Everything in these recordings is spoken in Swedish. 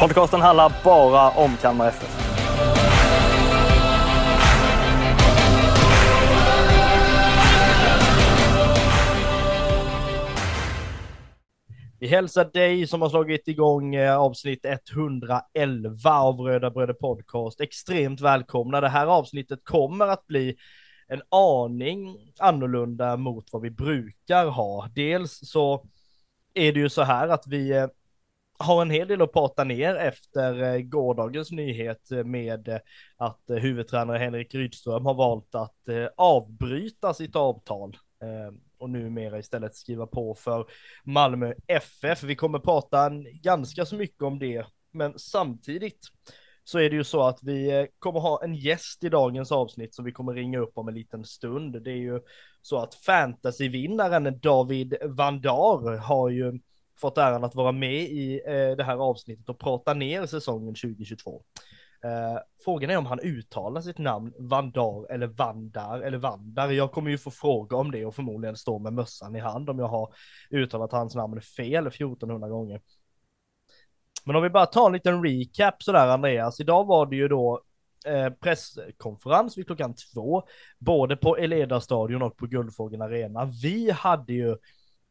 Podcasten handlar bara om Kalmar FF. Vi hälsar dig som har slagit igång eh, avsnitt 111 av Röda Bröder Podcast extremt välkomna. Det här avsnittet kommer att bli en aning annorlunda mot vad vi brukar ha. Dels så är det ju så här att vi eh, har en hel del att prata ner efter eh, gårdagens nyhet eh, med eh, att huvudtränare Henrik Rydström har valt att avbryta sitt avtal och numera istället skriva på för Malmö FF. Vi kommer prata ganska så mycket om det, men samtidigt så är det ju så att vi kommer ha en gäst i dagens avsnitt som vi kommer ringa upp om en liten stund. Det är ju så att fantasyvinnaren David Vandar har ju fått äran att vara med i eh, det här avsnittet och prata ner säsongen 2022. Eh, frågan är om han uttalar sitt namn Vandar eller Vandar eller Vandar. Jag kommer ju få fråga om det och förmodligen stå med mössan i hand om jag har uttalat hans namn fel 1400 gånger. Men om vi bara tar en liten recap sådär Andreas. Idag var det ju då eh, presskonferens vid klockan två, både på Eleda-stadion och på Guldfågeln Arena. Vi hade ju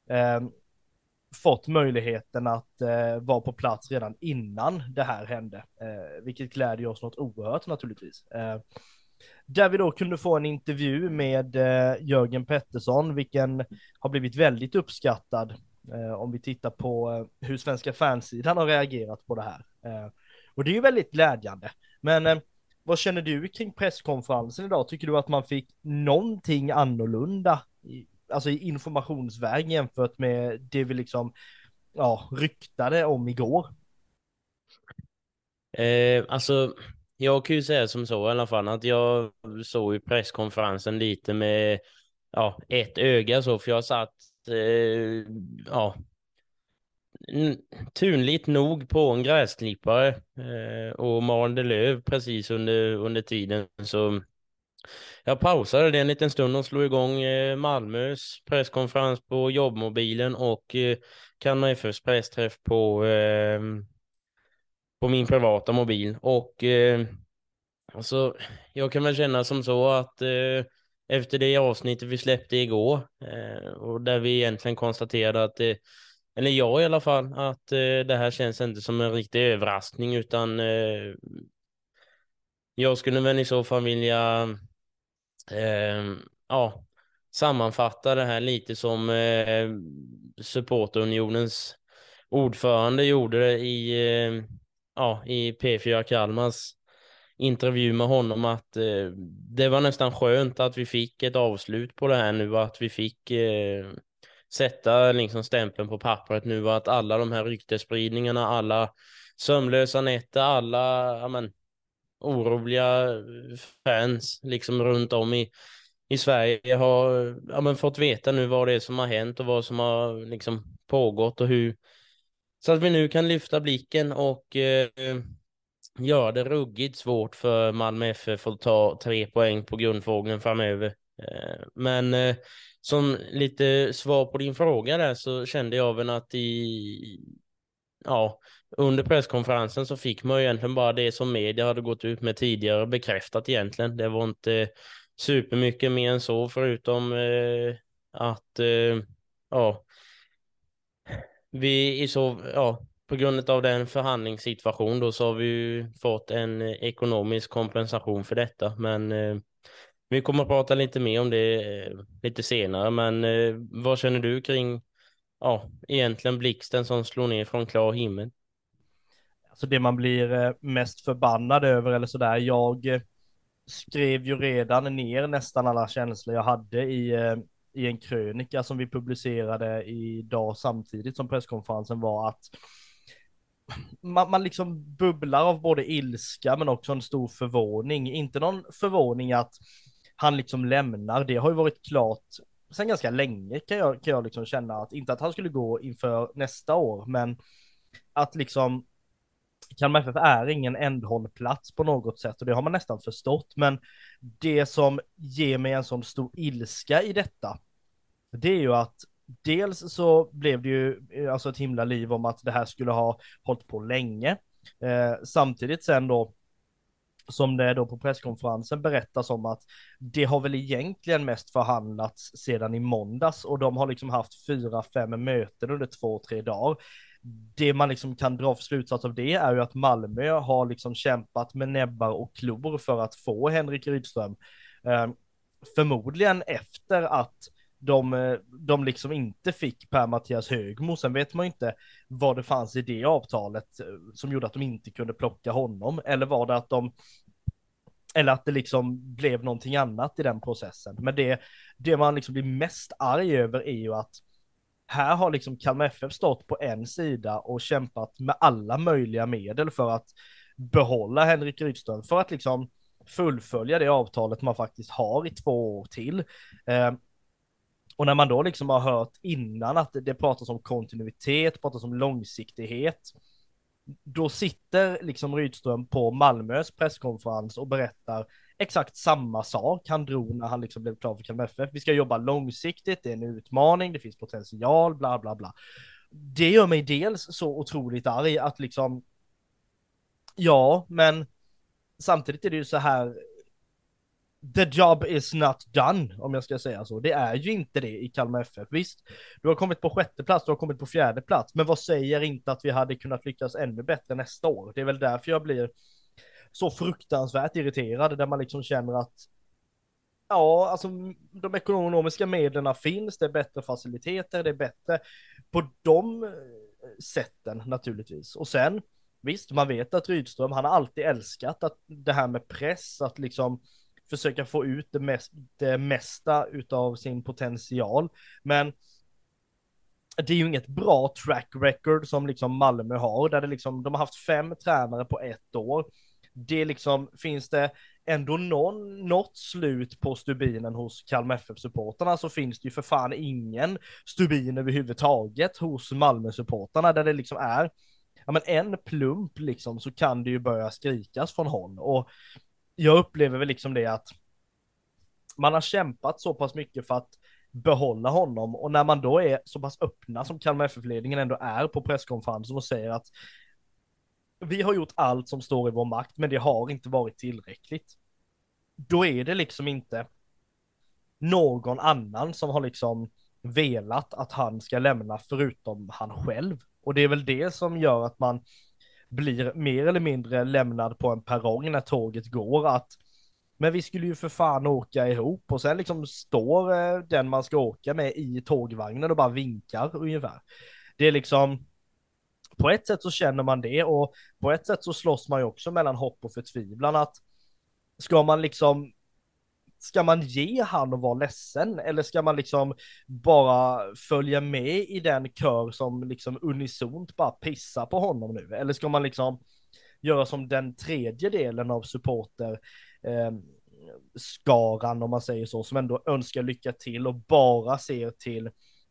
eh, fått möjligheten att eh, vara på plats redan innan det här hände, eh, vilket glädjer oss något oerhört naturligtvis. Eh, där vi då kunde få en intervju med eh, Jörgen Pettersson, vilken har blivit väldigt uppskattad eh, om vi tittar på eh, hur svenska fansidan har reagerat på det här. Eh, och det är ju väldigt glädjande. Men eh, vad känner du kring presskonferensen idag? Tycker du att man fick någonting annorlunda i, alltså i informationsväg jämfört med det vi liksom ja, ryktade om igår? Eh, alltså, jag kan ju säga som så i alla fall att jag såg ju presskonferensen lite med ja, ett öga så, för jag satt eh, ja, tunligt nog på en gräsklippare eh, och malde löv precis under, under tiden. Så jag pausade det en liten stund och slog igång eh, Malmös presskonferens på jobbmobilen och eh, Kalmar FFs pressträff på, ehm, på min privata mobil. Och ehm, alltså, jag kan väl känna som så att eh, efter det avsnittet vi släppte igår och där vi egentligen konstaterade att det eller jag i alla fall, att eh, det här känns inte som en riktig överraskning utan eh, jag skulle väl i så fall vilja eh, ja, sammanfatta det här lite som eh, supporterunionens ordförande gjorde det i, eh, ja, i P4 Kalmars intervju med honom att eh, det var nästan skönt att vi fick ett avslut på det här nu, att vi fick eh, sätta liksom stämpeln på pappret nu, att alla de här ryktesspridningarna, alla sömnlösa nätter, alla amen, oroliga fans liksom runt om i, i Sverige har ja, men, fått veta nu vad det är som har hänt och vad som har liksom pågått och hur så att vi nu kan lyfta blicken och eh, göra det ruggigt svårt för Malmö FF att ta tre poäng på grundfågeln framöver. Eh, men eh, som lite svar på din fråga där så kände jag väl att i ja, under presskonferensen så fick man ju egentligen bara det som media hade gått ut med tidigare bekräftat egentligen. Det var inte supermycket mer än så förutom eh, att eh, ja, vi i så, ja, på grund av den förhandlingssituation då så har vi ju fått en ekonomisk kompensation för detta, men eh, vi kommer att prata lite mer om det eh, lite senare, men eh, vad känner du kring, ja, egentligen blixten som slår ner från klar himmel? Alltså det man blir eh, mest förbannad över eller sådär, jag eh, skrev ju redan ner nästan alla känslor jag hade i, eh, i en krönika som vi publicerade idag samtidigt som presskonferensen var att man, man liksom bubblar av både ilska men också en stor förvåning. Inte någon förvåning att han liksom lämnar, det har ju varit klart sen ganska länge kan jag, kan jag liksom känna att, inte att han skulle gå inför nästa år, men att liksom Kalmar FF är ingen ändhållplats på något sätt och det har man nästan förstått, men det som ger mig en sån stor ilska i detta, det är ju att dels så blev det ju eh, alltså ett himla liv om att det här skulle ha hållit på länge. Eh, samtidigt sen då som det då på presskonferensen berättas om att det har väl egentligen mest förhandlats sedan i måndags och de har liksom haft fyra, fem möten under två, tre dagar. Det man liksom kan dra för slutsats av det är ju att Malmö har liksom kämpat med näbbar och klor för att få Henrik Rydström. Ehm, förmodligen efter att de, de liksom inte fick Per Mattias Högmo. Sen vet man ju inte vad det fanns i det avtalet eh, som gjorde att de inte kunde plocka honom. Eller var det att de eller att det liksom blev någonting annat i den processen. Men det, det man liksom blir mest arg över är ju att här har liksom Kalmar FF stått på en sida och kämpat med alla möjliga medel för att behålla Henrik Rydström, för att liksom fullfölja det avtalet man faktiskt har i två år till. Eh, och när man då liksom har hört innan att det pratas om kontinuitet, pratas om långsiktighet, då sitter liksom Rydström på Malmös presskonferens och berättar exakt samma sak han drog när han liksom blev klar för Kalmar FF. Vi ska jobba långsiktigt, det är en utmaning, det finns potential, bla bla bla. Det gör mig dels så otroligt arg att liksom, ja, men samtidigt är det ju så här, the job is not done, om jag ska säga så. Det är ju inte det i Kalmar FF. Visst, du har kommit på sjätte plats, du har kommit på fjärde plats, men vad säger inte att vi hade kunnat lyckas ännu bättre nästa år? Det är väl därför jag blir så fruktansvärt irriterad, där man liksom känner att Ja, alltså de ekonomiska medlen finns, det är bättre faciliteter, det är bättre på de eh, sätten naturligtvis. Och sen, visst, man vet att Rydström, han har alltid älskat att det här med press, att liksom försöka få ut det, mest, det mesta utav sin potential. Men det är ju inget bra track record som liksom Malmö har, där det liksom, de har haft fem tränare på ett år. Det liksom, finns det ändå någon, något slut på stubinen hos Kalmar FF-supporterna så finns det ju för fan ingen stubin överhuvudtaget hos Malmö-supporterna där det liksom är, ja men en plump liksom så kan det ju börja skrikas från håll. Och jag upplever väl liksom det att man har kämpat så pass mycket för att behålla honom och när man då är så pass öppna som Kalmar FF-ledningen ändå är på presskonferensen och säger att vi har gjort allt som står i vår makt, men det har inte varit tillräckligt. Då är det liksom inte någon annan som har liksom velat att han ska lämna förutom han själv. Och det är väl det som gör att man blir mer eller mindre lämnad på en perrong när tåget går att men vi skulle ju för fan åka ihop och sen liksom står eh, den man ska åka med i tågvagnen och bara vinkar ungefär. Det är liksom på ett sätt så känner man det och på ett sätt så slåss man ju också mellan hopp och förtvivlan att ska man liksom ska man ge han och vara ledsen eller ska man liksom bara följa med i den kör som liksom unisont bara pissar på honom nu? Eller ska man liksom göra som den tredje delen av supporter eh, skaran om man säger så, som ändå önskar lycka till och bara ser till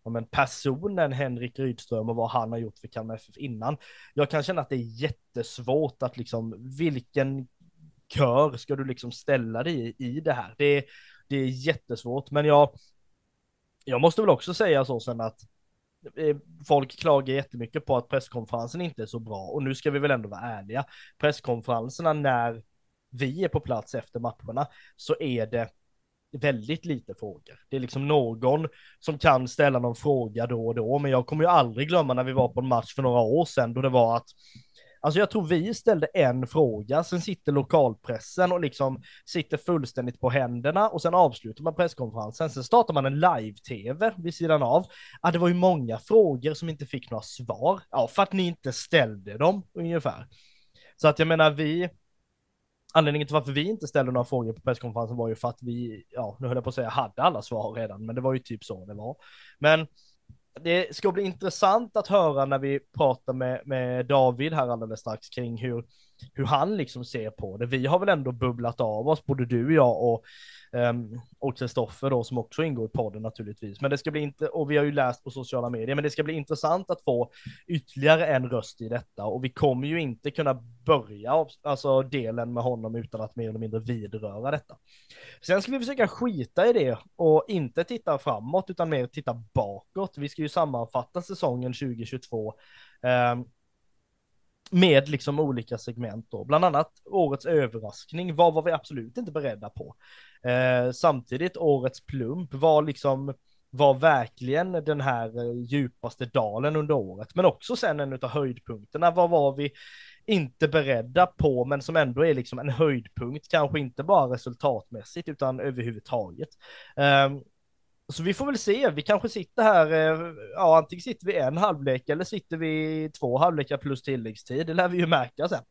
men personen Henrik Rydström och vad han har gjort för Kalmar FF innan. Jag kan känna att det är jättesvårt att liksom, vilken kör ska du liksom ställa dig i, i det här? Det, det är jättesvårt, men jag, jag måste väl också säga så sen att eh, folk klagar jättemycket på att presskonferensen inte är så bra och nu ska vi väl ändå vara ärliga. Presskonferenserna när vi är på plats efter matcherna så är det väldigt lite frågor. Det är liksom någon som kan ställa någon fråga då och då, men jag kommer ju aldrig glömma när vi var på en match för några år sedan då det var att Alltså jag tror vi ställde en fråga, sen sitter lokalpressen och liksom sitter fullständigt på händerna och sen avslutar man presskonferensen. Sen startar man en live-tv vid sidan av. Ja, det var ju många frågor som inte fick några svar. Ja, för att ni inte ställde dem ungefär. Så att jag menar, vi, Anledningen till varför vi inte ställde några frågor på presskonferensen var ju för att vi, ja, nu höll jag på att säga hade alla svar redan, men det var ju typ så det var. Men det ska bli intressant att höra när vi pratar med, med David här alldeles strax kring hur, hur han liksom ser på det. Vi har väl ändå bubblat av oss, både du och jag och ehm, Um, och Kristoffer då som också ingår i podden naturligtvis. Men det ska bli inte, och vi har ju läst på sociala medier, men det ska bli intressant att få ytterligare en röst i detta och vi kommer ju inte kunna börja alltså delen med honom utan att mer eller mindre vidröra detta. Sen ska vi försöka skita i det och inte titta framåt utan mer titta bakåt. Vi ska ju sammanfatta säsongen 2022. Um, ehm, med liksom olika segment då, bland annat årets överraskning. Vad var vi absolut inte beredda på? Eh, samtidigt årets plump var liksom var verkligen den här eh, djupaste dalen under året, men också sen en av höjdpunkterna. Vad var vi inte beredda på, men som ändå är liksom en höjdpunkt, kanske inte bara resultatmässigt utan överhuvudtaget. Eh, så vi får väl se, vi kanske sitter här, eh, ja antingen sitter vi en halvlek eller sitter vi två halvlekar plus tilläggstid, det lär vi ju märka sen.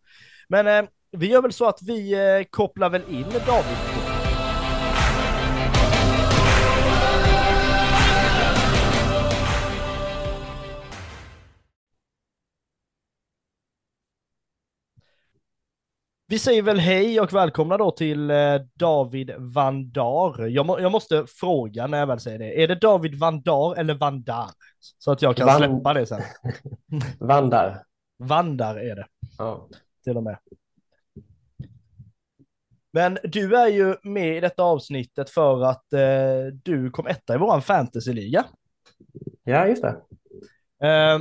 Men eh, vi gör väl så att vi eh, kopplar väl in David Vi säger väl hej och välkomna då till eh, David Vandar. Jag, må, jag måste fråga när jag väl säger det. Är det David Vandar eller Vandar? Så att jag kan Van... släppa det sen. Vandar. Vandar är det. Ja. Till och med. Men du är ju med i detta avsnittet för att eh, du kom etta i våran fantasyliga. Ja, just det. Eh,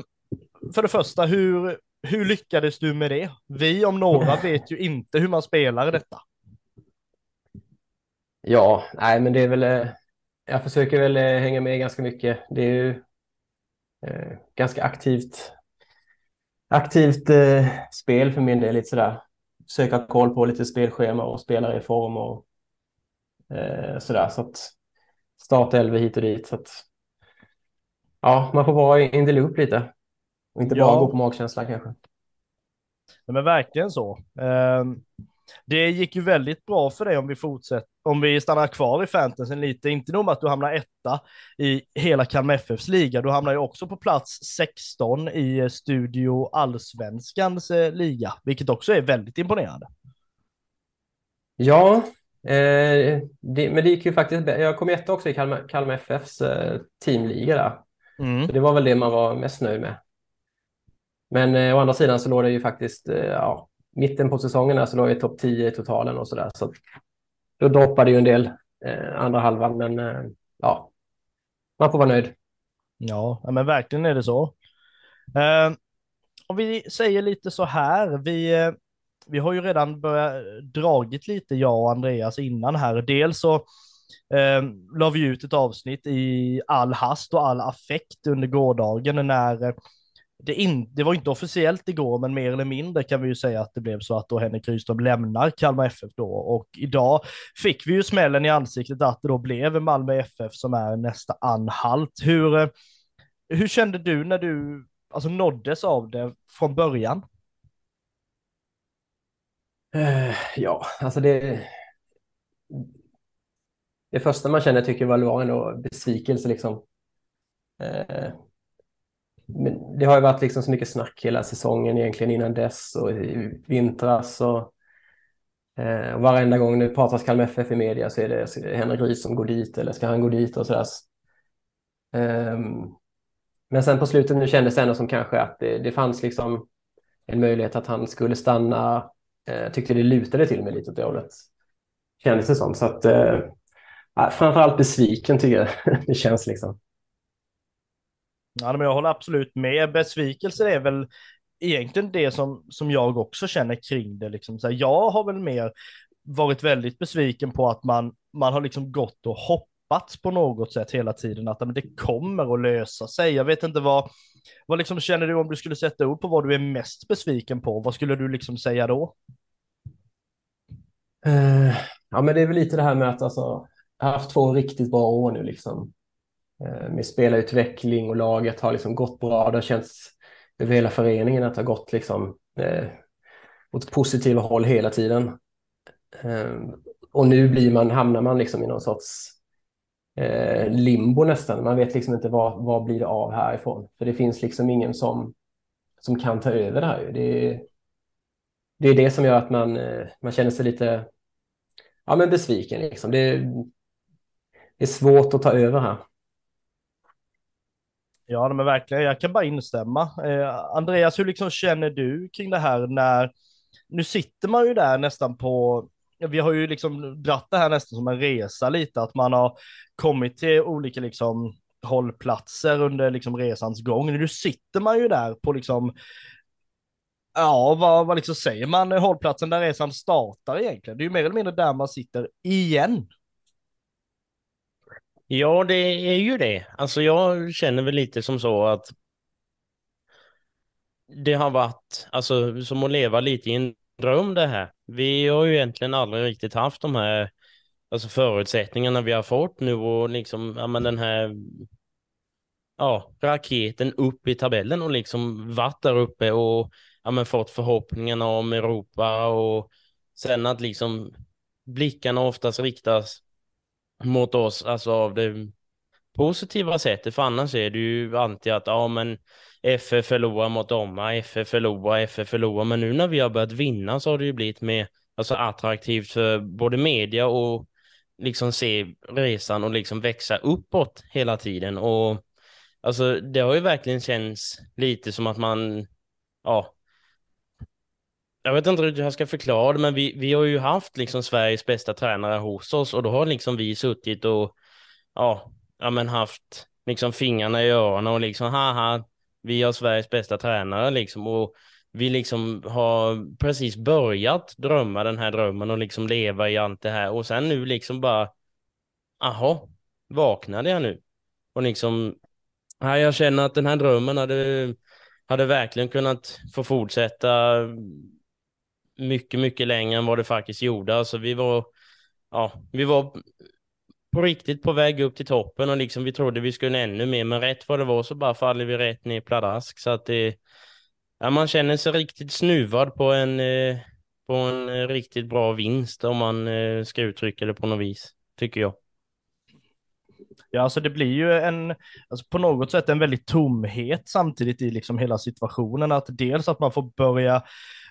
för det första, hur, hur lyckades du med det? Vi om några vet ju inte hur man spelar detta. Ja, nej, men det är väl. Eh, jag försöker väl eh, hänga med ganska mycket. Det är ju eh, ganska aktivt. Aktivt eh, spel för min del, lite sådär. Försöka koll på lite spelschema och spelare i form och eh, sådär. Så att startelva hit och dit. Så att, ja, man får vara in the loop lite. Och inte bara gå på magkänsla kanske. Nej, men verkligen så. Um, det gick ju väldigt bra för dig om vi fortsätter, om vi stannar kvar i fantasyn lite. Inte nog med att du hamnar etta i hela Kalmar FFs liga, du hamnar ju också på plats 16 i Studio Allsvenskans eh, liga, vilket också är väldigt imponerande. Ja, eh, det, men det gick ju faktiskt Jag kom etta också i Kalmar, Kalmar FFs eh, teamliga där. Mm. Så det var väl det man var mest nöjd med. Men eh, å andra sidan så låg det ju faktiskt, eh, ja, mitten på säsongen så låg jag i topp 10 i totalen och sådär. Så då droppade ju en del eh, andra halvan, men eh, ja, man får vara nöjd. Ja, men verkligen är det så. Eh, om vi säger lite så här, vi, eh, vi har ju redan börjat dragit lite, jag och Andreas innan här. Dels så eh, la vi ut ett avsnitt i all hast och all affekt under gårdagen när eh, det, in, det var inte officiellt igår, men mer eller mindre kan vi ju säga att det blev så att då Henrik Rydström lämnar Kalmar FF då. Och idag fick vi ju smällen i ansiktet att det då blev Malmö FF som är nästa anhalt. Hur, eh, hur kände du när du alltså, nåddes av det från början? Eh, ja, alltså det... Det första man känner tycker jag var ändå besvikelse liksom. Eh, det har ju varit liksom så mycket snack hela säsongen egentligen innan dess och i vintras och, eh, och varenda gång det pratas Kalmar FF i media så är det Henrik Ryd som går dit eller ska han gå dit och sådär. Um, men sen på slutet nu kändes det ändå som kanske att det, det fanns liksom en möjlighet att han skulle stanna. Eh, tyckte det lutade till mig lite åt det hållet. Kändes det som. Så att eh, framförallt besviken tycker jag det känns liksom. Ja, men jag håller absolut med. Besvikelse är väl egentligen det som, som jag också känner kring det. Liksom. Så här, jag har väl mer varit väldigt besviken på att man, man har liksom gått och hoppats på något sätt hela tiden, att men det kommer att lösa sig. Jag vet inte vad, vad liksom känner du om du skulle sätta ord på vad du är mest besviken på? Vad skulle du liksom säga då? Uh, ja, men det är väl lite det här med att alltså, jag har haft två riktigt bra år nu liksom. Eh, med spelarutveckling och laget har liksom gått bra. Det har känts över hela föreningen att det har gått liksom, eh, åt positiva håll hela tiden. Eh, och nu blir man, hamnar man liksom i någon sorts eh, limbo nästan. Man vet liksom inte vad, vad blir det av härifrån. För det finns liksom ingen som, som kan ta över det här. Det, det är det som gör att man, eh, man känner sig lite ja, men besviken. Liksom. Det, det är svårt att ta över här. Ja, men verkligen. Jag kan bara instämma. Eh, Andreas, hur liksom känner du kring det här när nu sitter man ju där nästan på vi har ju liksom dratt det här nästan som en resa lite, att man har kommit till olika liksom hållplatser under liksom resans gång. Nu sitter man ju där på liksom, ja vad, vad liksom säger man, hållplatsen där resan startar egentligen. Det är ju mer eller mindre där man sitter igen. Ja, det är ju det. Alltså jag känner väl lite som så att det har varit, alltså som att leva lite i en dröm det här. Vi har ju egentligen aldrig riktigt haft de här alltså förutsättningarna vi har fått nu och liksom, ja men den här ja, raketen upp i tabellen och liksom varit där uppe och ja men fått förhoppningarna om Europa och sen att liksom blickarna oftast riktas mot oss, alltså av det positiva sättet, för annars är det ju alltid att ja men FF förlorar mot dem, FF förlorar, FF förlorar, men nu när vi har börjat vinna så har det ju blivit mer alltså, attraktivt för både media och liksom se resan och liksom växa uppåt hela tiden. Och alltså det har ju verkligen känts lite som att man, ja, jag vet inte hur jag ska förklara det, men vi, vi har ju haft liksom Sveriges bästa tränare hos oss och då har liksom vi suttit och ja, ja men haft liksom fingrarna i öronen och liksom haha, vi har Sveriges bästa tränare liksom och vi liksom har precis börjat drömma den här drömmen och liksom leva i allt det här och sen nu liksom bara, aha, vaknade jag nu? Och liksom, ja, jag känner att den här drömmen hade, hade verkligen kunnat få fortsätta mycket, mycket längre än vad det faktiskt gjorde. Alltså vi var, ja, vi var på riktigt på väg upp till toppen och liksom vi trodde vi skulle ännu mer, men rätt vad det var så bara faller vi rätt ner pladask så att det, ja, man känner sig riktigt snuvad på en, eh, på en eh, riktigt bra vinst om man eh, ska uttrycka det på något vis, tycker jag. Ja, alltså det blir ju en, alltså på något sätt en väldigt tomhet samtidigt i liksom hela situationen, att dels att man får börja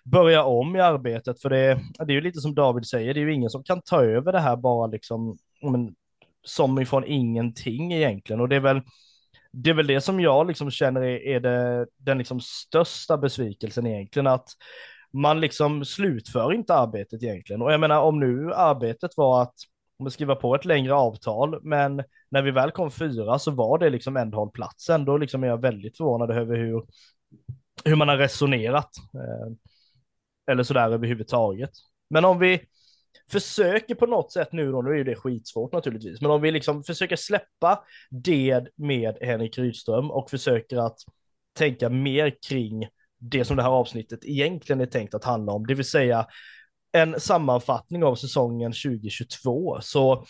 börja om i arbetet, för det, det är ju lite som David säger, det är ju ingen som kan ta över det här bara liksom, men, som ifrån ingenting egentligen, och det är väl det är väl det som jag liksom känner är, är det, den liksom största besvikelsen egentligen, att man liksom slutför inte arbetet egentligen. Och jag menar om nu arbetet var att skriva på ett längre avtal, men när vi väl kom fyra så var det liksom ändhållplatsen. Då liksom är jag väldigt förvånad över hur, hur man har resonerat. Eh, eller sådär överhuvudtaget. Men om vi försöker på något sätt nu då, nu är ju det skitsvårt naturligtvis, men om vi liksom försöker släppa det med Henrik Rydström och försöker att tänka mer kring det som det här avsnittet egentligen är tänkt att handla om, det vill säga en sammanfattning av säsongen 2022, så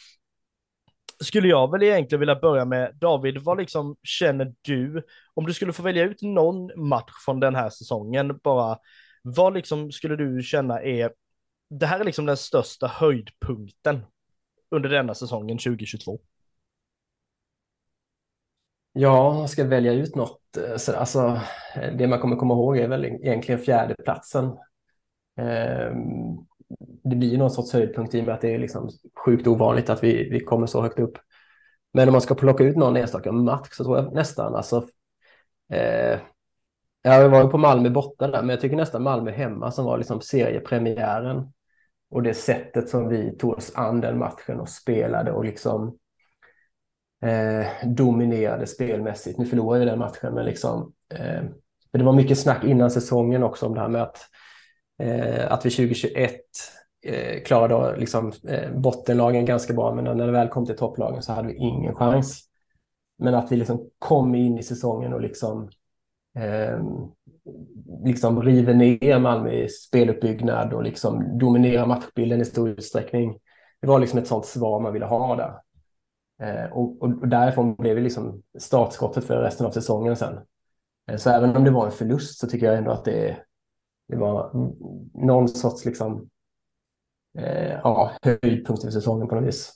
skulle jag väl egentligen vilja börja med David, vad liksom känner du om du skulle få välja ut någon match från den här säsongen, bara vad liksom skulle du känna är, det här är liksom den största höjdpunkten under denna säsongen 2022? Ja, jag ska välja ut något. Eh, så, alltså, det man kommer komma ihåg är väl e-, egentligen fjärdeplatsen. Eh, det blir ju någon sorts höjdpunkt i och med att det är liksom sjukt ovanligt att vi, vi kommer så högt upp. Men om man ska plocka ut någon enstaka match så tror jag nästan alltså eh, Ja, jag var ju på Malmö borta där, men jag tycker nästan Malmö hemma som var liksom seriepremiären. Och det sättet som vi tog oss an den matchen och spelade och liksom eh, dominerade spelmässigt. Nu förlorade vi den matchen, men liksom eh, det var mycket snack innan säsongen också om det här med att, eh, att vi 2021 eh, klarade liksom, eh, bottenlagen ganska bra, men när det väl kom till topplagen så hade vi ingen chans. Men att vi liksom kom in i säsongen och liksom eh, liksom river ner Malmö i speluppbyggnad och liksom dominerar matchbilden i stor utsträckning. Det var liksom ett sånt svar man ville ha där. Eh, och, och, därifrån blev det liksom startskottet för resten av säsongen sen. Eh, så även om det var en förlust så tycker jag ändå att det, det var någon sorts liksom, eh, ja, höjdpunkt i säsongen på något vis.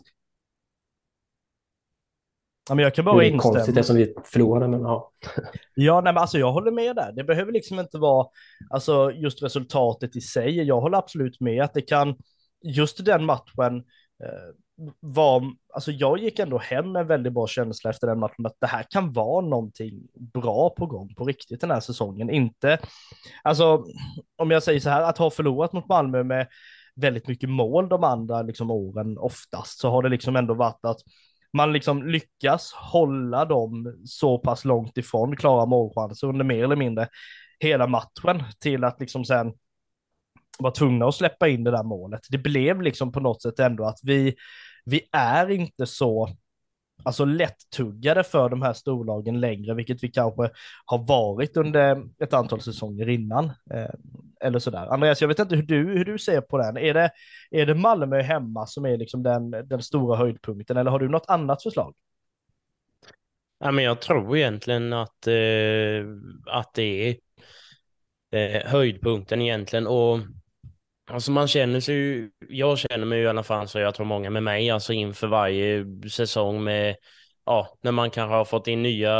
Ja, men jag kan bara det är instämma. konstigt eftersom vi förlorade, men ja. Ja, nej, men alltså jag håller med där. Det behöver liksom inte vara alltså, just resultatet i sig. Jag håller absolut med att det kan, just den matchen, eh, var, alltså jag gick ändå hem med en väldigt bra känsla efter den matchen, att det här kan vara någonting bra på gång på riktigt den här säsongen. Inte, alltså om jag säger så här, att ha förlorat mot Malmö med väldigt mycket mål de andra liksom åren oftast, så har det liksom ändå varit att man liksom lyckas hålla dem så pass långt ifrån klara målchanser under mer eller mindre hela matchen till att liksom sen vara tvungna att släppa in det där målet. Det blev liksom på något sätt ändå att vi, vi är inte så alltså lättuggade för de här storlagen längre, vilket vi kanske har varit under ett antal säsonger innan. Eh, eller sådär. Andreas, jag vet inte hur du, hur du ser på den. Är det, är det Malmö hemma som är liksom den, den stora höjdpunkten, eller har du något annat förslag? Ja, men jag tror egentligen att, eh, att det är eh, höjdpunkten egentligen. Och Alltså man känner sig ju, jag känner mig ju i alla fall så jag tror många med mig, alltså inför varje säsong med, ja, när man kanske har fått in nya,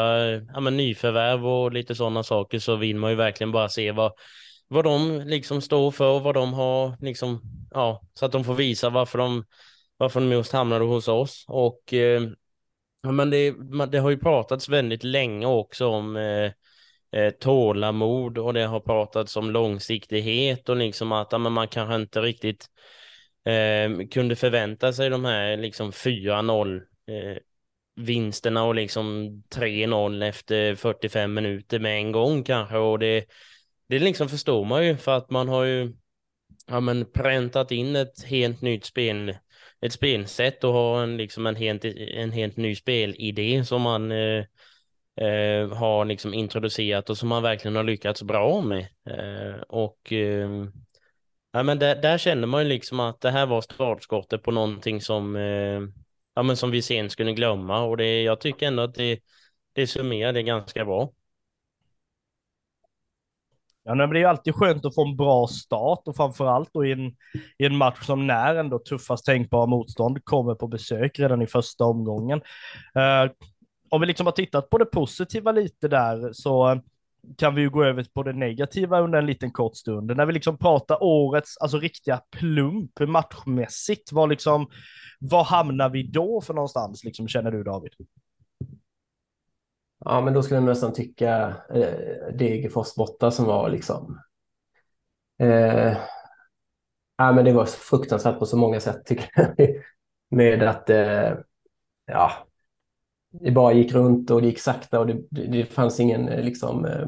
ja men nyförvärv och lite sådana saker så vill man ju verkligen bara se vad, vad de liksom står för, och vad de har liksom, ja, så att de får visa varför de, varför de just hamnade hos oss. Och eh, ja, men det, det har ju pratats väldigt länge också om eh, eh, tålamod och det har pratats om långsiktighet och liksom att ja, man kanske inte riktigt eh, kunde förvänta sig de här liksom 4-0 eh, vinsterna och liksom 3-0 efter 45 minuter med en gång kanske. Och det, det liksom förstår man ju för att man har ju ja, men präntat in ett helt nytt spel ett spelsätt och har en, liksom en, helt, en helt ny spelidé som man eh, eh, har liksom introducerat och som man verkligen har lyckats bra med. Eh, och eh, ja, men där, där känner man ju liksom att det här var startskottet på någonting som, eh, ja, men som vi sen skulle glömma och det, jag tycker ändå att det, det summerar det ganska bra. Ja, men det är ju alltid skönt att få en bra start och framförallt då i en, i en match som när ändå tuffast tänkbara motstånd kommer på besök redan i första omgången. Uh, om vi liksom har tittat på det positiva lite där så kan vi ju gå över på det negativa under en liten kort stund. När vi liksom pratar årets, alltså riktiga plump matchmässigt, var liksom, var hamnar vi då för någonstans, liksom, känner du David? Ja, men då skulle jag nästan tycka eh, Degerfors borta som var liksom... Eh, ja, men det var fruktansvärt på så många sätt tycker jag. Med att, eh, ja, det bara gick runt och det gick sakta och det, det, fanns ingen eh, liksom, eh,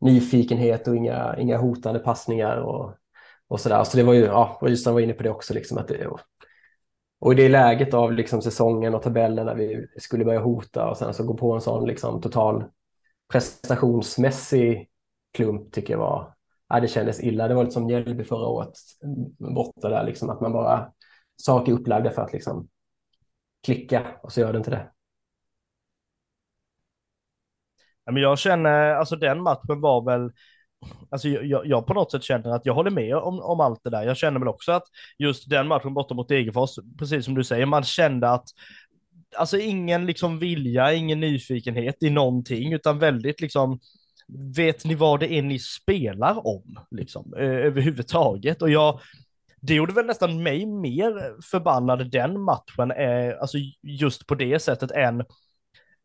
nyfikenhet och inga, inga hotande passningar och, och sådär. Så det var ju, ja, Rysland var inne på det också, liksom att det, och, och i det läget av liksom säsongen och tabellen när vi skulle börja hota och sen så gå på en sån liksom total prestationsmässig klump tycker jag var, ja, det kändes illa. Det var lite som Mjällby förra året borta där, liksom, att man bara saker upplagda för att liksom klicka och så gör det inte det. Men jag känner, alltså den matchen var väl, alltså jag, jag på något sätt känner att jag håller med om, om allt det där. Jag känner väl också att just den matchen borta mot Degerfors, precis som du säger, man kände att alltså ingen liksom vilja, ingen nyfikenhet i någonting, utan väldigt liksom vet ni vad det är ni spelar om liksom överhuvudtaget? Och jag, det gjorde väl nästan mig mer förbannad den matchen, eh, alltså just på det sättet än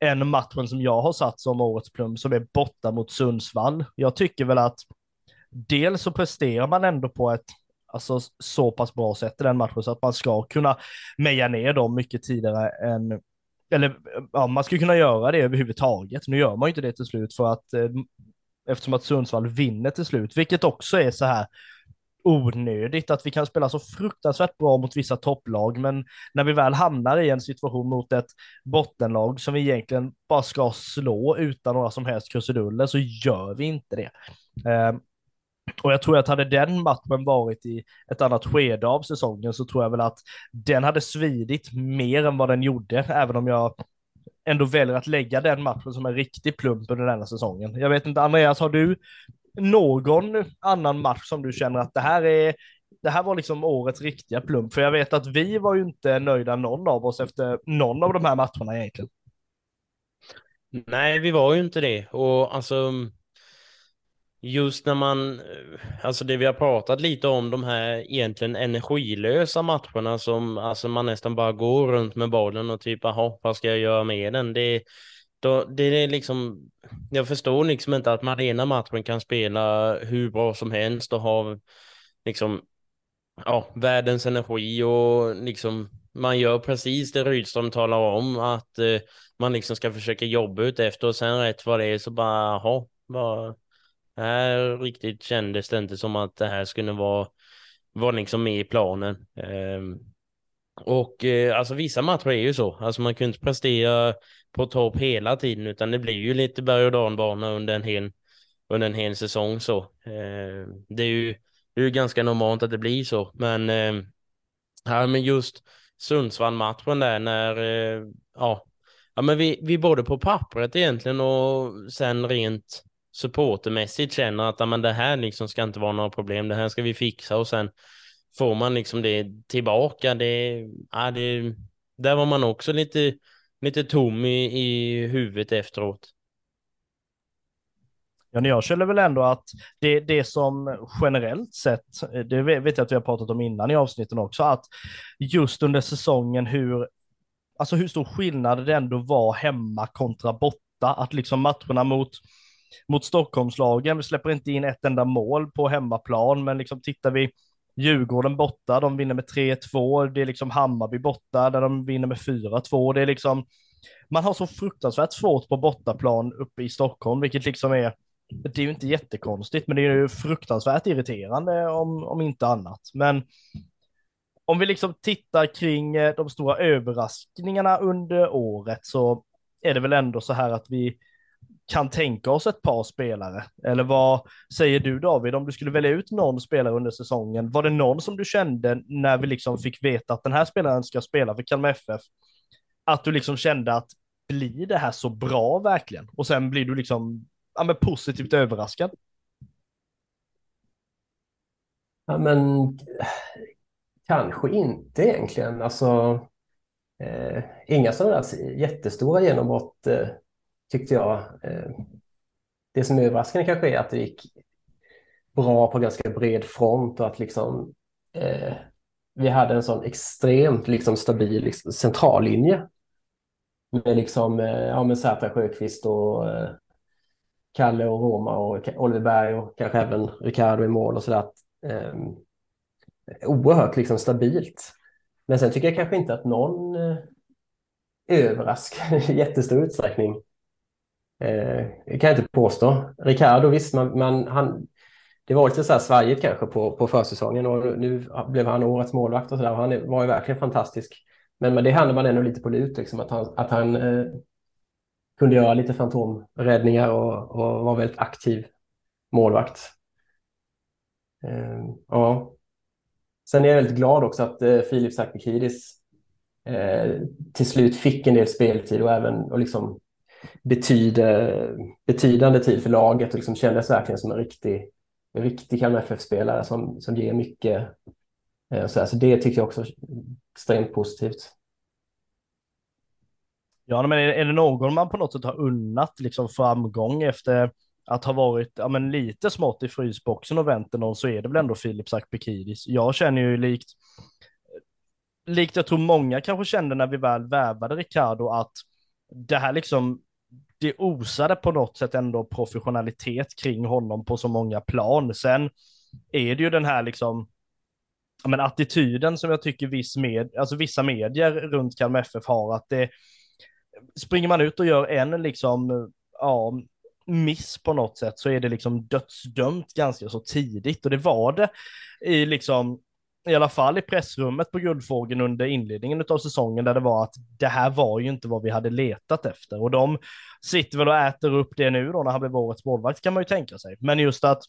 än matchen som jag har satt som årets plum som är borta mot Sundsvall. Jag tycker väl att dels så presterar man ändå på ett alltså, så pass bra sätt i den matchen så att man ska kunna meja ner dem mycket tidigare än eller ja, man skulle kunna göra det överhuvudtaget. Nu gör man ju inte det till slut för att eh, eftersom att Sundsvall vinner till slut, vilket också är så här onödigt att vi kan spela så fruktansvärt bra mot vissa topplag, men när vi väl hamnar i en situation mot ett bottenlag som vi egentligen bara ska slå utan några som helst krusiduller så gör vi inte det. Eh, och jag tror att hade den matchen varit i ett annat skede av säsongen så tror jag väl att den hade svidit mer än vad den gjorde, även om jag ändå väljer att lägga den matchen som en riktig plump under denna säsongen. Jag vet inte, Andreas, har du någon annan match som du känner att det här är det här var liksom årets riktiga plump, för jag vet att vi var ju inte nöjda någon av oss efter någon av de här matcherna egentligen. Nej, vi var ju inte det. Och alltså, just när man, alltså det vi har pratat lite om, de här egentligen energilösa matcherna som alltså man nästan bara går runt med bollen och typ, jaha, vad ska jag göra med den? Det, då, det är liksom, jag förstår liksom inte att man ena matchen kan spela hur bra som helst och ha liksom, ja, världens energi och liksom man gör precis det Rydström talar om, att eh, man liksom ska försöka jobba ut efter och sen rätt vad det är så bara, jaha, bara, här riktigt kändes det inte som att det här skulle vara, vara liksom med i planen. Eh, och eh, alltså vissa matcher är ju så, alltså man kunde inte prestera på topp hela tiden utan det blir ju lite berg och dalbana under en hel, under en hel säsong så. Eh, det är ju det är ganska normalt att det blir så, men eh, här men just Sundsvall-matchen där när, eh, ja, ja men vi, vi både på pappret egentligen och sen rent supportermässigt känner att ja, men det här liksom ska inte vara några problem, det här ska vi fixa och sen får man liksom det tillbaka. Det, ja, det, där var man också lite, lite tom i, i huvudet efteråt. Ja, jag känner väl ändå att det, det som generellt sett, det vet jag att vi har pratat om innan i avsnitten också, att just under säsongen hur, alltså hur stor skillnad det ändå var hemma kontra borta, att liksom matcherna mot mot Stockholmslagen, vi släpper inte in ett enda mål på hemmaplan, men liksom tittar vi Djurgården borta, de vinner med 3-2, det är liksom Hammarby borta, där de vinner med 4-2, det är liksom, man har så fruktansvärt svårt på bortaplan uppe i Stockholm, vilket liksom är det är ju inte jättekonstigt, men det är ju fruktansvärt irriterande om, om inte annat. Men om vi liksom tittar kring eh, de stora överraskningarna under året så är det väl ändå så här att vi kan tänka oss ett par spelare. Eller vad säger du David, om du skulle välja ut någon spelare under säsongen, var det någon som du kände när vi liksom fick veta att den här spelaren ska spela för Kalmar FF, att du liksom kände att blir det här så bra verkligen? Och sen blir du liksom ja, men positivt överraskad? Ja, men eh, kanske inte egentligen. Alltså, eh, inga sådana jättestora genombrott eh, tyckte jag. Eh, det som är överraskande kanske är att det gick bra på ganska bred front och att liksom eh, vi hade en sån extremt liksom, stabil liksom, centrallinje. Med liksom, eh, ja men Zäta Sjöqvist och eh, Kalle och Roma och Oliver Berg och kanske även Ricardo i mål och sådär. Eh, oerhört liksom stabilt. Men sen tycker jag kanske inte att någon eh, överraskar i jättestor utsträckning. Eh, kan jag inte påstå. Ricardo, visst, man, man, han, det var lite så här svajigt kanske på, på försäsongen och nu blev han årets målvakt och så där. Han var ju verkligen fantastisk. Men med det hade man ändå lite på lut, liksom, att han, att han eh, kunde göra lite fantomräddningar och, och var väldigt aktiv målvakt. Eh, ja. Sen är jag väldigt glad också att eh, Filip Sakikidis eh, till slut fick en del speltid och även och liksom betyder, betydande tid för laget och liksom kändes verkligen som en riktig, en riktig Kalmar FF-spelare som, som ger mycket. Eh, så, så det tycker jag också är extremt positivt. Ja, men är, är det någon man på något sätt har unnat liksom framgång efter att ha varit ja, men lite smått i frysboxen och vänt någon så är det väl ändå Filip Sakpikidis. Jag känner ju likt, likt jag tror många kanske kände när vi väl värvade Ricardo att det här liksom, det osade på något sätt ändå professionalitet kring honom på så många plan. Sen är det ju den här liksom, men attityden som jag tycker viss med, alltså vissa medier runt Kalmar FF har, att det springer man ut och gör en liksom, ja, miss på något sätt så är det liksom dödsdömt ganska så tidigt och det var det i liksom i alla fall i pressrummet på Guldfågeln under inledningen av säsongen där det var att det här var ju inte vad vi hade letat efter och de sitter väl och äter upp det nu då när han blev årets målvakt kan man ju tänka sig. Men just att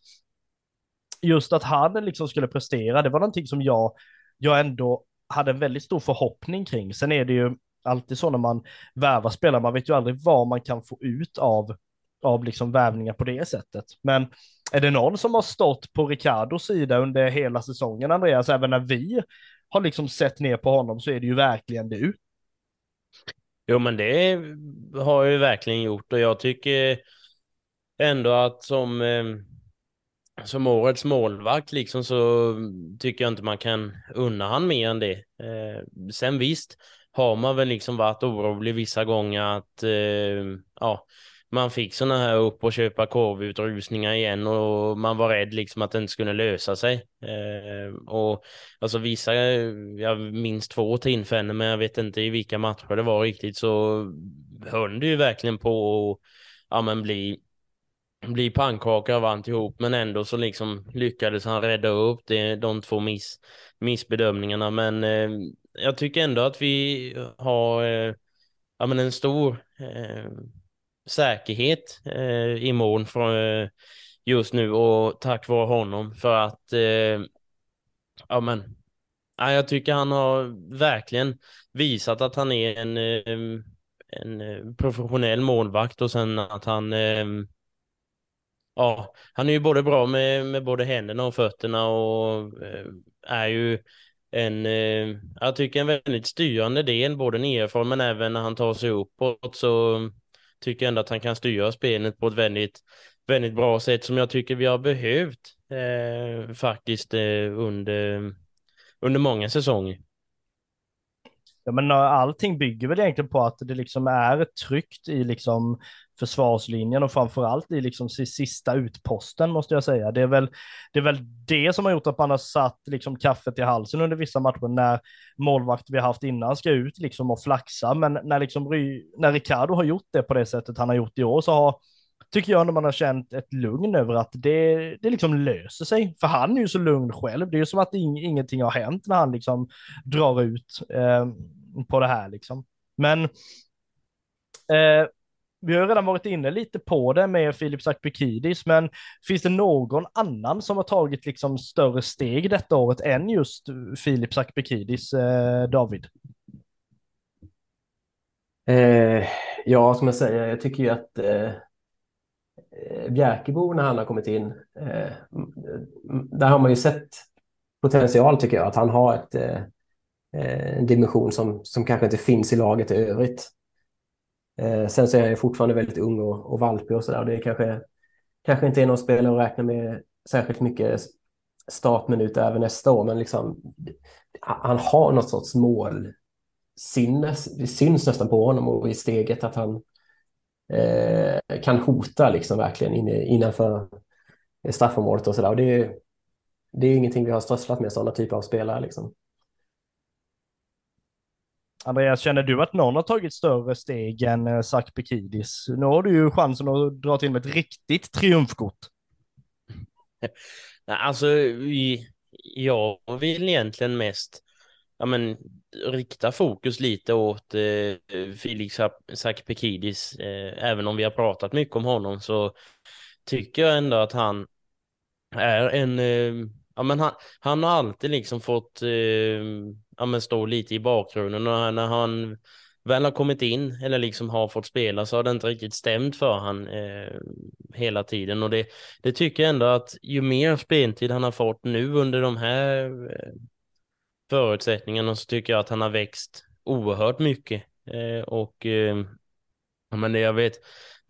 just att han liksom skulle prestera, det var någonting som jag, jag ändå hade en väldigt stor förhoppning kring. Sen är det ju alltid så när man värvar spelare, man vet ju aldrig vad man kan få ut av, av liksom värvningar på det sättet. Men är det någon som har stått på Ricardos sida under hela säsongen, Andreas, även när vi har liksom sett ner på honom så är det ju verkligen du. Jo, men det har jag ju verkligen gjort och jag tycker ändå att som, eh, som årets målvakt liksom så tycker jag inte man kan unna han mer än det. Eh, sen visst har man väl liksom varit orolig vissa gånger att eh, ja, man fick sådana här upp och köpa korvutrusningar igen och man var rädd liksom att det inte skulle lösa sig. Eh, och alltså vissa, jag minns två tillfällen men jag vet inte i vilka matcher det var riktigt så höll det ju verkligen på att ja, men bli bli pannkaka av alltihop men ändå så liksom lyckades han rädda upp det, de två miss, missbedömningarna men eh, jag tycker ändå att vi har eh, ja, men en stor eh, säkerhet eh, i mål från, eh, just nu och tack vare honom för att eh, ja men ja, jag tycker han har verkligen visat att han är en, eh, en eh, professionell målvakt och sen att han eh, ja, han är ju både bra med, med både händerna och fötterna och eh, är ju en, jag tycker en väldigt styrande del, både nerifrån men även när han tar sig uppåt så tycker ändå att han kan styra spelet på ett väldigt, väldigt bra sätt som jag tycker vi har behövt eh, faktiskt eh, under, under många säsonger. Ja, men eh, allting bygger väl egentligen på att det liksom är tryggt i liksom försvarslinjen och framförallt i liksom sista utposten måste jag säga. Det är väl det, är väl det som har gjort att man har satt liksom kaffet i halsen under vissa matcher när målvakter vi har haft innan ska ut liksom och flaxa. Men när liksom när Ricardo har gjort det på det sättet han har gjort i år så har tycker jag när man har känt ett lugn över att det, det liksom löser sig. För han är ju så lugn själv. Det är ju som att ing, ingenting har hänt när han liksom drar ut eh, på det här liksom. Men eh, vi har redan varit inne lite på det med Filip Sakpikidis, men finns det någon annan som har tagit liksom större steg detta året än just Filip Sakpikidis, eh, David? Eh, ja, som jag säger, jag tycker ju att eh, eh Bjärkebo när han har kommit in, eh, mm, där har man ju sett potential tycker jag, att han har ett, eh, eh en dimension som, som kanske inte finns i laget i övrigt. Eh, sen så är han ju fortfarande väldigt ung och, och valpig och sådär. Det är kanske, kanske inte är någon spelare att räkna med särskilt mycket startminuter även nästa år, men liksom, han har något sorts mål sinnes, det syns nästan på honom och i steget att han eh, kan hota liksom verkligen inne, innanför straffområdet och sådär. Det, det är ingenting vi har strösslat med sådana typer av spelare liksom. Andreas, känner du att någon har tagit större steg än eh, Zach Nu har du ju chansen att dra till med ett riktigt triumfkort. alltså, vi, jag vill egentligen mest ja, men, rikta fokus lite åt eh, Felix Sakpekidis. Eh, även om vi har pratat mycket om honom så tycker jag ändå att han är en eh, ja, men han, han har alltid liksom fått eh, ja, men stå lite i bakgrunden. Och när han väl har kommit in eller liksom har fått spela så har det inte riktigt stämt för han eh, hela tiden. Och det, det tycker jag ändå att ju mer speltid han har fått nu under de här eh, förutsättningarna så tycker jag att han har växt oerhört mycket. Eh, och eh, men det jag vet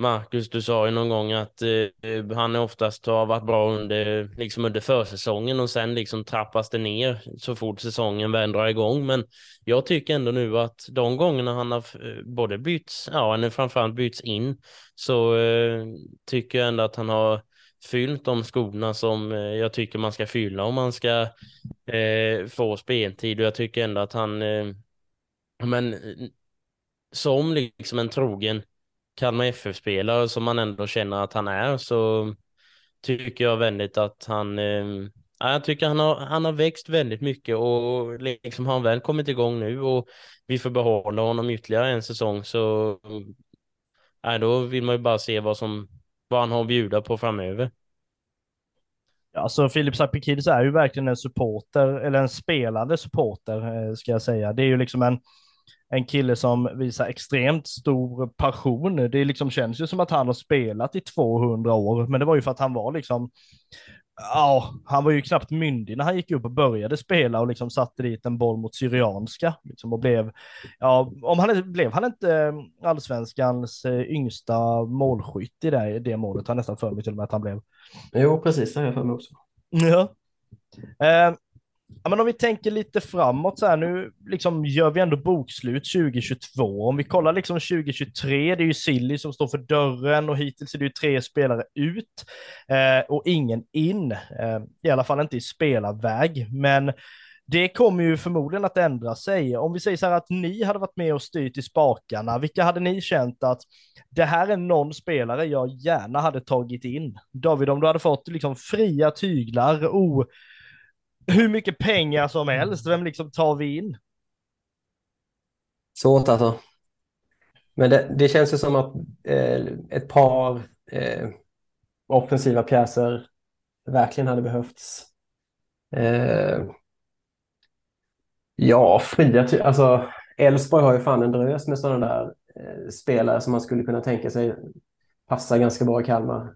Marcus, du sa ju någon gång att eh, han oftast har varit bra under, liksom under försäsongen och sen liksom trappas det ner så fort säsongen vänder igång. Men jag tycker ändå nu att de gångerna han har eh, både bytts, ja, eller framförallt bytts in, så eh, tycker jag ändå att han har fyllt de skorna som eh, jag tycker man ska fylla om man ska eh, få speltid och jag tycker ändå att han, eh, men eh, som liksom en trogen Kalmar FF-spelare som man ändå känner att han är så tycker jag väldigt att han eh, jag tycker han har, han har växt väldigt mycket och liksom har han väl kommit igång nu och vi får behålla honom ytterligare en säsong så nej då vill man ju bara se vad som vad han har att bjuda på framöver. Alltså Filip Sapikidis är ju verkligen en supporter, eller en spelande supporter eh, ska jag säga. Det är ju liksom en, en kille som visar extremt stor passion. Det liksom känns ju som att han har spelat i 200 år, men det var ju för att han var liksom ja, han var ju knappt myndig när han gick upp och började spela och liksom satte dit en boll mot Syrianska. Liksom och blev, ja, om han blev han inte eh, allsvenskans eh, yngsta målskytt i det, det målet, har nästan för mig till och med att han blev. Jo, precis, det har jag för mig också. Ja. Eh, Ja, men om vi tänker lite framåt så här, nu liksom gör vi ändå bokslut 2022. Om vi kollar liksom 2023, det är ju Silly som står för dörren och hittills är det ju tre spelare ut eh, och ingen in. Eh, I alla fall inte i spelarväg, men det kommer ju förmodligen att ändra sig. Om vi säger så här att ni hade varit med och styrt i spakarna, vilka hade ni känt att det här är någon spelare jag gärna hade tagit in? David, om du hade fått liksom fria tyglar, oh, hur mycket pengar som helst. Vem liksom tar vi in? Svårt alltså. Men det, det känns ju som att eh, ett par eh, offensiva pjäser verkligen hade behövts. Eh, ja, fria alltså Elfsborg har ju fan en drös med sådana där eh, spelare som man skulle kunna tänka sig passa ganska bra i Kalmar.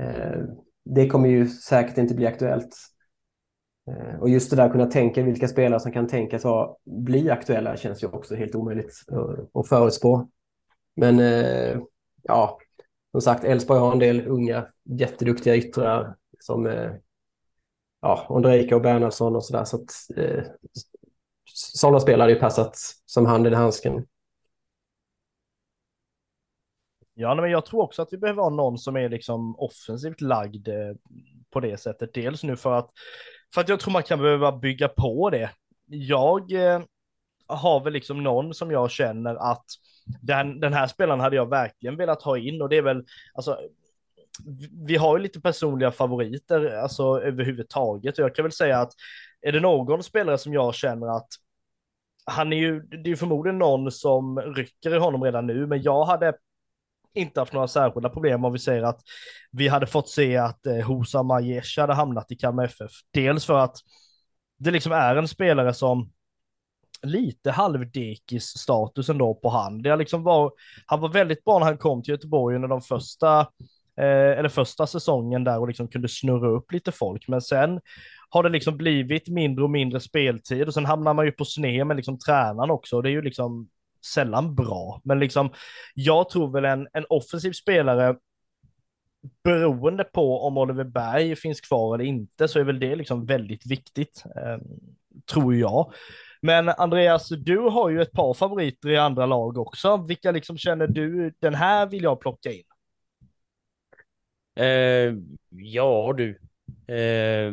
Eh, det kommer ju säkert inte bli aktuellt Eh, och just det där att kunna tänka vilka spelare som kan tänkas bli aktuella känns ju också helt omöjligt att förutspå. Men eh, ja, som sagt, Elfsborg har en del unga jätteduktiga yttrar som eh, ja, Ondrejka och Bernhardsson och sådär. Så att, sådana spelare hade ju passat som handen i handsken. Ja, men jag tror också att vi behöver ha någon som är liksom offensivt lagd på det sättet. Dels nu för att för att jag tror man kan behöva bygga på det. Jag eh, har väl liksom någon som jag känner att den, den här spelaren hade jag verkligen velat ha in och det är väl, alltså, vi har ju lite personliga favoriter, alltså överhuvudtaget. Och jag kan väl säga att är det någon spelare som jag känner att han är ju, det är förmodligen någon som rycker i honom redan nu, men jag hade inte haft några särskilda problem om vi säger att vi hade fått se att eh, Hosa Majesh hade hamnat i Kalmar FF. Dels för att det liksom är en spelare som lite halvdekis status ändå på han. Det liksom var, han var väldigt bra när han kom till Göteborg under de första, eh, eller första säsongen där och liksom kunde snurra upp lite folk. Men sen har det liksom blivit mindre och mindre speltid och sen hamnar man ju på sned med liksom tränaren också. Det är ju liksom sällan bra, men liksom jag tror väl en, en offensiv spelare beroende på om Oliver Berg finns kvar eller inte så är väl det liksom väldigt viktigt, eh, tror jag. Men Andreas, du har ju ett par favoriter i andra lag också. Vilka liksom känner du, den här vill jag plocka in? Eh, ja du. Eh,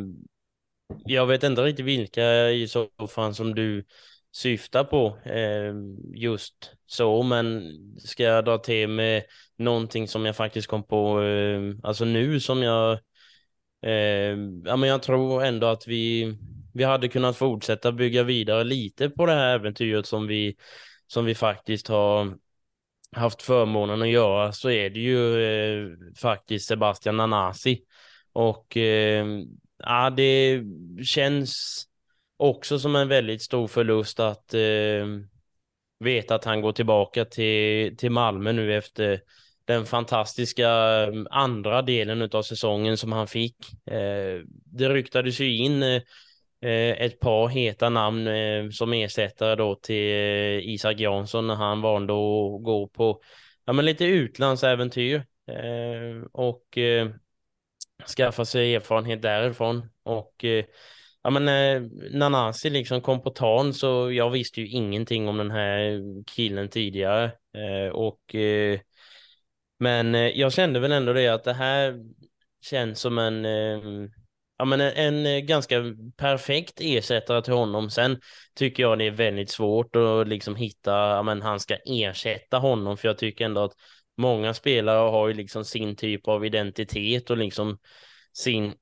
jag vet inte riktigt vilka i så fall som du syftar på eh, just så, men ska jag dra till med någonting som jag faktiskt kom på, eh, alltså nu som jag, eh, ja men jag tror ändå att vi, vi hade kunnat fortsätta bygga vidare lite på det här äventyret som vi, som vi faktiskt har haft förmånen att göra så är det ju eh, faktiskt Sebastian Nanasi och eh, ja, det känns också som en väldigt stor förlust att eh, veta att han går tillbaka till, till Malmö nu efter den fantastiska mm, andra delen av säsongen som han fick. Eh, det ryktades ju in eh, eh, ett par heta namn eh, som ersättare då till eh, Isak Jansson när han valde att gå på ja, men lite utlandsäventyr eh, och eh, skaffa sig erfarenhet därifrån. Och eh, Ja men eh, Nanasi liksom kom på tan så jag visste ju ingenting om den här killen tidigare. Eh, och eh, Men eh, jag kände väl ändå det att det här känns som en eh, Ja men en, en, ganska perfekt ersättare till honom. Sen tycker jag det är väldigt svårt att liksom hitta, ja men han ska ersätta honom för jag tycker ändå att många spelare har ju liksom sin typ av identitet och liksom sin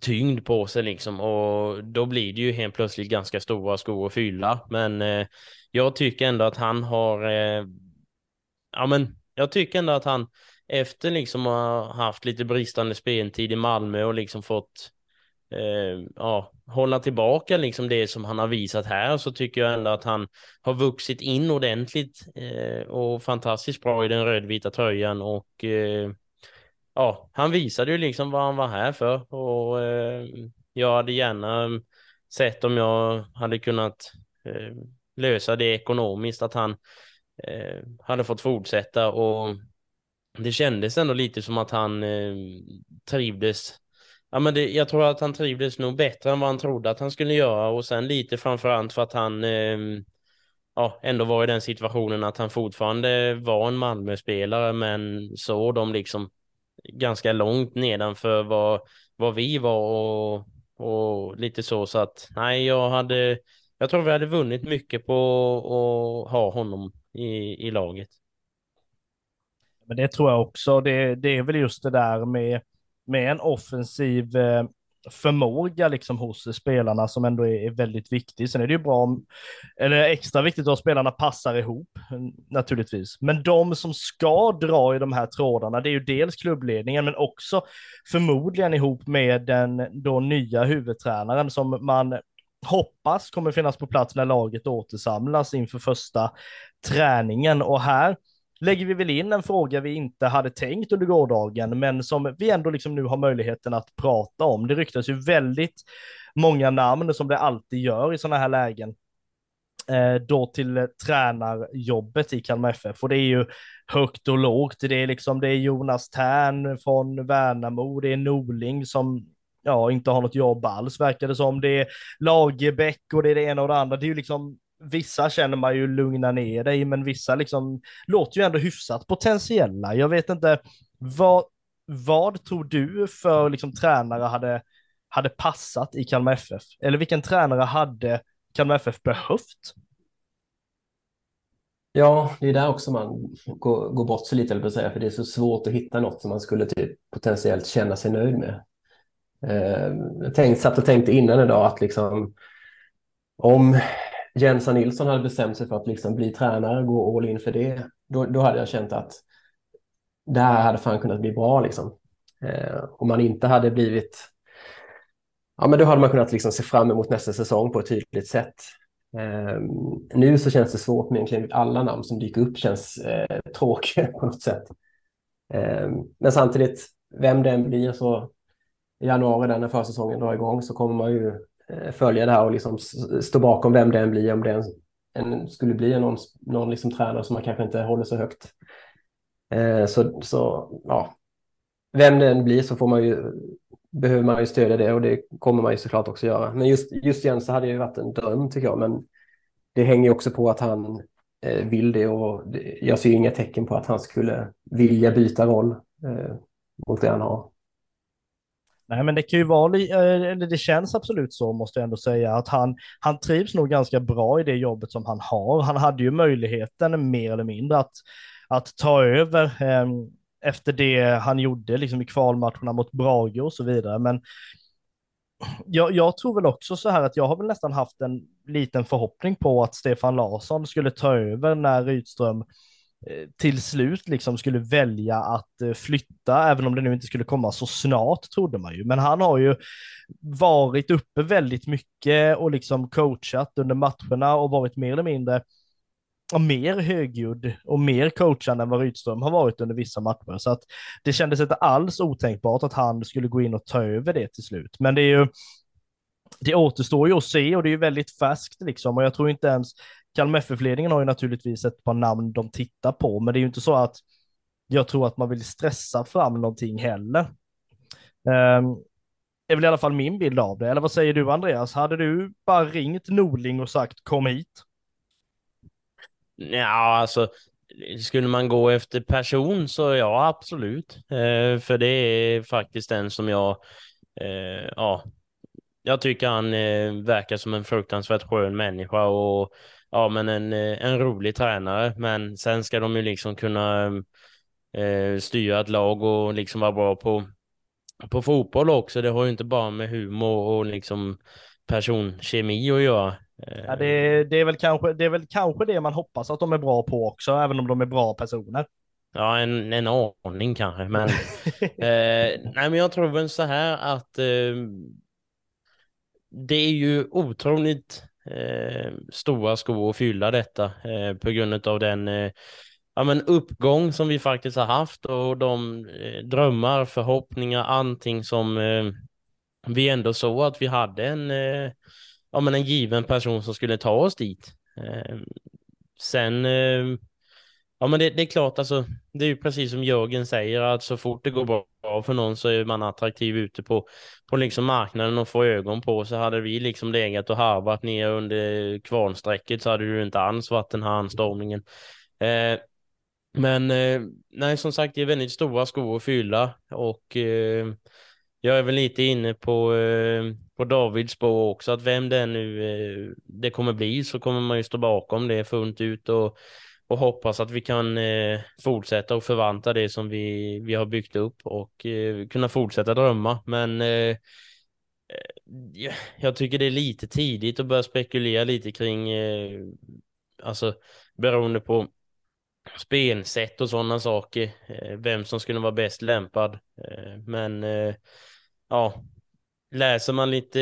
tyngd på sig liksom och då blir det ju helt plötsligt ganska stora skor att fylla. Men eh, jag tycker ändå att han har, eh, ja men jag tycker ändå att han efter liksom ha haft lite bristande speltid i Malmö och liksom fått eh, ja, hålla tillbaka liksom det som han har visat här så tycker jag ändå att han har vuxit in ordentligt eh, och fantastiskt bra i den rödvita tröjan och eh, ja, han visade ju liksom vad han var här för och eh, jag hade gärna sett om jag hade kunnat eh, lösa det ekonomiskt, att han eh, hade fått fortsätta och det kändes ändå lite som att han eh, trivdes. Ja, men det, jag tror att han trivdes nog bättre än vad han trodde att han skulle göra och sen lite framförallt för att han eh, ja, ändå var i den situationen att han fortfarande var en Malmö-spelare men såg dem liksom ganska långt nedanför vad, vad vi var och, och lite så så att nej, jag hade jag tror vi hade vunnit mycket på att ha honom i, i laget. Men det tror jag också. Det, det är väl just det där med, med en offensiv eh, förmåga liksom hos spelarna som ändå är, är väldigt viktig. Sen är det ju bra om, eller extra viktigt att spelarna passar ihop naturligtvis. Men de som ska dra i de här trådarna, det är ju dels klubbledningen, men också förmodligen ihop med den då nya huvudtränaren som man hoppas kommer finnas på plats när laget återsamlas inför första träningen. Och här lägger vi väl in en fråga vi inte hade tänkt under gårdagen, men som vi ändå liksom nu har möjligheten att prata om. Det ryktas ju väldigt många namn som det alltid gör i sådana här lägen eh, då till tränarjobbet i Kalmar FF och det är ju högt och lågt. Det är liksom det är Jonas Tern från Värnamo, det är Norling som ja, inte har något jobb alls verkar det som. Det är Lagerbäck och det är det ena och det andra. Det är ju liksom vissa känner man ju lugna ner dig, men vissa liksom låter ju ändå hyfsat potentiella. Jag vet inte, vad, vad tror du för liksom tränare hade, hade passat i Kalmar FF? Eller vilken tränare hade Kalmar FF behövt? Ja, det är där också man går, går bort sig lite, eller säga, för det är så svårt att hitta något som man skulle typ potentiellt känna sig nöjd med. Eh, jag tänkt, satt och tänkte innan idag att liksom, om Jensa Nilsson hade bestämt sig för att liksom bli tränare, gå all in för det, då, då hade jag känt att det här hade fan kunnat bli bra. Liksom. Eh, om man inte hade blivit... Ja, men då hade man kunnat liksom se fram emot nästa säsong på ett tydligt sätt. Eh, nu så känns det svårt med egentligen alla namn som dyker upp känns eh, tråkiga på något sätt. Eh, men samtidigt, vem den blir så i januari där när försäsongen drar igång så kommer man ju Eh, följa det här och liksom stå bakom vem det än blir, om det en, en skulle bli någon, någon liksom tränare som man kanske inte håller så högt. Eh, så, så ja, vem det än blir så får man ju, behöver man ju stödja det och det kommer man ju såklart också göra. Men just, just Jens hade ju varit en dröm tycker jag, men det hänger också på att han eh, vill det och jag ser inga tecken på att han skulle vilja byta roll eh, mot det han har. Nej, men det kan ju vara, eh, eller det känns absolut så måste jag ändå säga, att han, han trivs nog ganska bra i det jobbet som han har. Han hade ju möjligheten mer eller mindre att, att ta över eh, efter det han gjorde liksom i kvalmatcherna mot Brage och så vidare. Men jag, jag, tror väl också så här att jag har väl nästan haft en liten förhoppning på att Stefan Larsson skulle ta över när Rydström Eh, till slut liksom skulle välja att eh, flytta, även om det nu inte skulle komma så snart trodde man ju. Men han har ju varit uppe väldigt mycket och liksom coachat under matcherna och varit mer eller mindre och mer högljudd och mer coachande än vad Rydström har varit under vissa matcher. Så att det kändes inte alls otänkbart att han skulle gå in och ta över det till slut. Men det är ju, det återstår ju att se och det är ju väldigt färskt liksom och jag tror inte ens Kalmar FF-ledningen har ju naturligtvis ett par namn de tittar på, men det är ju inte så att jag tror att man vill stressa fram någonting heller. Um, är väl i alla fall min bild av det. Eller vad säger du Andreas? Hade du bara ringt Norling och sagt kom hit? Ja, alltså skulle man gå efter person så ja, absolut. Eh, för det är faktiskt den som jag, eh, ja, jag tycker han eh, verkar som en fruktansvärt skön människa och ja, men en, eh, en rolig tränare. Men sen ska de ju liksom kunna eh, styra ett lag och liksom vara bra på, på fotboll också. Det har ju inte bara med humor och liksom personkemi att göra. Ja, det, det, är väl kanske, det är väl kanske det man hoppas att de är bra på också, även om de är bra personer. Ja, en, en aning kanske, men, eh, nej, men jag tror väl så här att eh, det är ju otroligt eh, Eh, stora skor att fylla detta eh, på grund av den eh, ja, men uppgång som vi faktiskt har haft och de eh, drömmar, förhoppningar, allting som eh, vi ändå såg att vi hade en, eh, ja, men en given person som skulle ta oss dit. Eh, sen, eh, ja men det, det, är klart alltså, det är ju precis som Jörgen säger att så fort det går bra för någon så är man attraktiv ute på, på liksom marknaden och får ögon på. Så hade vi liksom legat och harvat ner under kvarnsträcket så hade det inte alls varit den här anstormningen. Eh, men eh, nej, som sagt, det är väldigt stora skor att fylla och eh, jag är väl lite inne på, eh, på Davids spår också, att vem det nu eh, det kommer bli så kommer man ju stå bakom det fullt ut och, och hoppas att vi kan eh, fortsätta och förvanta det som vi, vi har byggt upp och eh, kunna fortsätta drömma. Men eh, eh jag tycker det är lite tidigt att börja spekulera lite kring, eh, alltså beroende på spelsätt och sådana saker. Eh, vem som skulle vara bäst lämpad. Men ja, läser man lite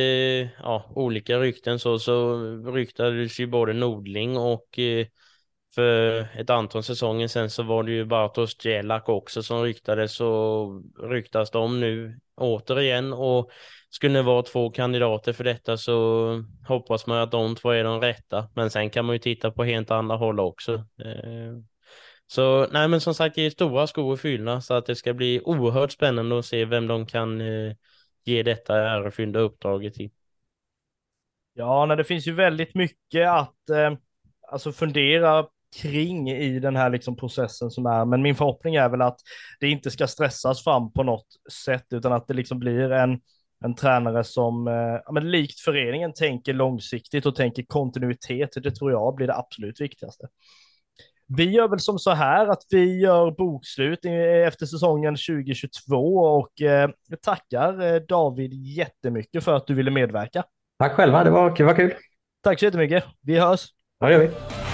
ja, olika rykten så, så ryktades ju både Nordling och eh, för ett antal säsonger sedan så var det ju Bartosz Jelak också som ryktades och ryktas de nu återigen och skulle det vara två kandidater för detta så hoppas man att de två är de rätta. Men sen kan man ju titta på helt andra håll också. Eh, så nej, men som sagt, det är stora skor att fylla så att det ska bli oerhört spännande att se vem de kan eh, ge detta ärofyllda uppdraget till? Ja, nej, det finns ju väldigt mycket att eh, alltså fundera kring i den här liksom processen som är, men min förhoppning är väl att det inte ska stressas fram på något sätt, utan att det liksom blir en, en tränare som, eh, men likt föreningen, tänker långsiktigt och tänker kontinuitet. Det tror jag blir det absolut viktigaste. Vi gör väl som så här att vi gör bokslut efter säsongen 2022 och eh, tackar eh, David jättemycket för att du ville medverka. Tack själva, det var, det var kul. Tack så jättemycket. Vi hörs. Ja, det gör vi.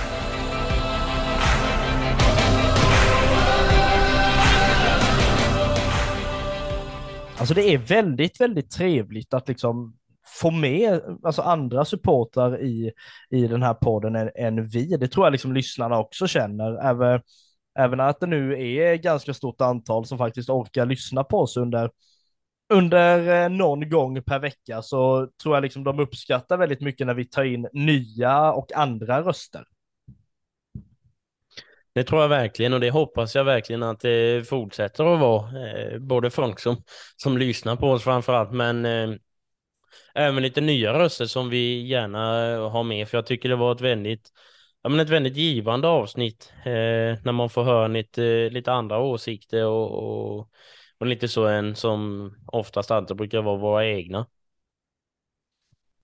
Alltså det är väldigt, väldigt trevligt att liksom få med alltså andra supportrar i, i den här podden än, än vi. Det tror jag liksom lyssnarna också känner. Även, även att det nu är ganska stort antal som faktiskt orkar lyssna på oss under, under eh, någon gång per vecka så tror jag liksom de uppskattar väldigt mycket när vi tar in nya och andra röster. Det tror jag verkligen och det hoppas jag verkligen att det fortsätter att vara. Eh, både folk som, som lyssnar på oss framförallt men eh, även lite nya röster som vi gärna har med, för jag tycker det var ett väldigt, ja, men ett väldigt givande avsnitt eh, när man får höra lite, eh, lite andra åsikter och, och, och lite så en som oftast alltid brukar vara våra egna.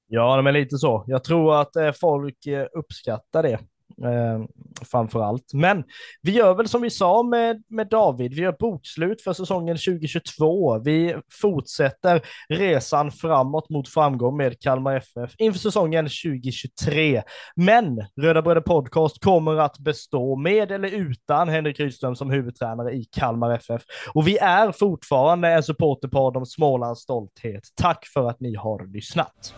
Ja, men lite så. Jag tror att eh, folk eh, uppskattar det eh, framför allt. Men vi gör väl som vi sa med, med David, vi gör bokslut för säsongen 2022. Vi fortsätter resan framåt mot framgång med Kalmar FF inför säsongen 2023. Men Röda Bröder Podcast kommer att bestå med eller utan Henrik Rydström som huvudtränare i Kalmar FF. Och vi är fortfarande en supporterpodd om Smålands stolthet. Tack för att ni har lyssnat.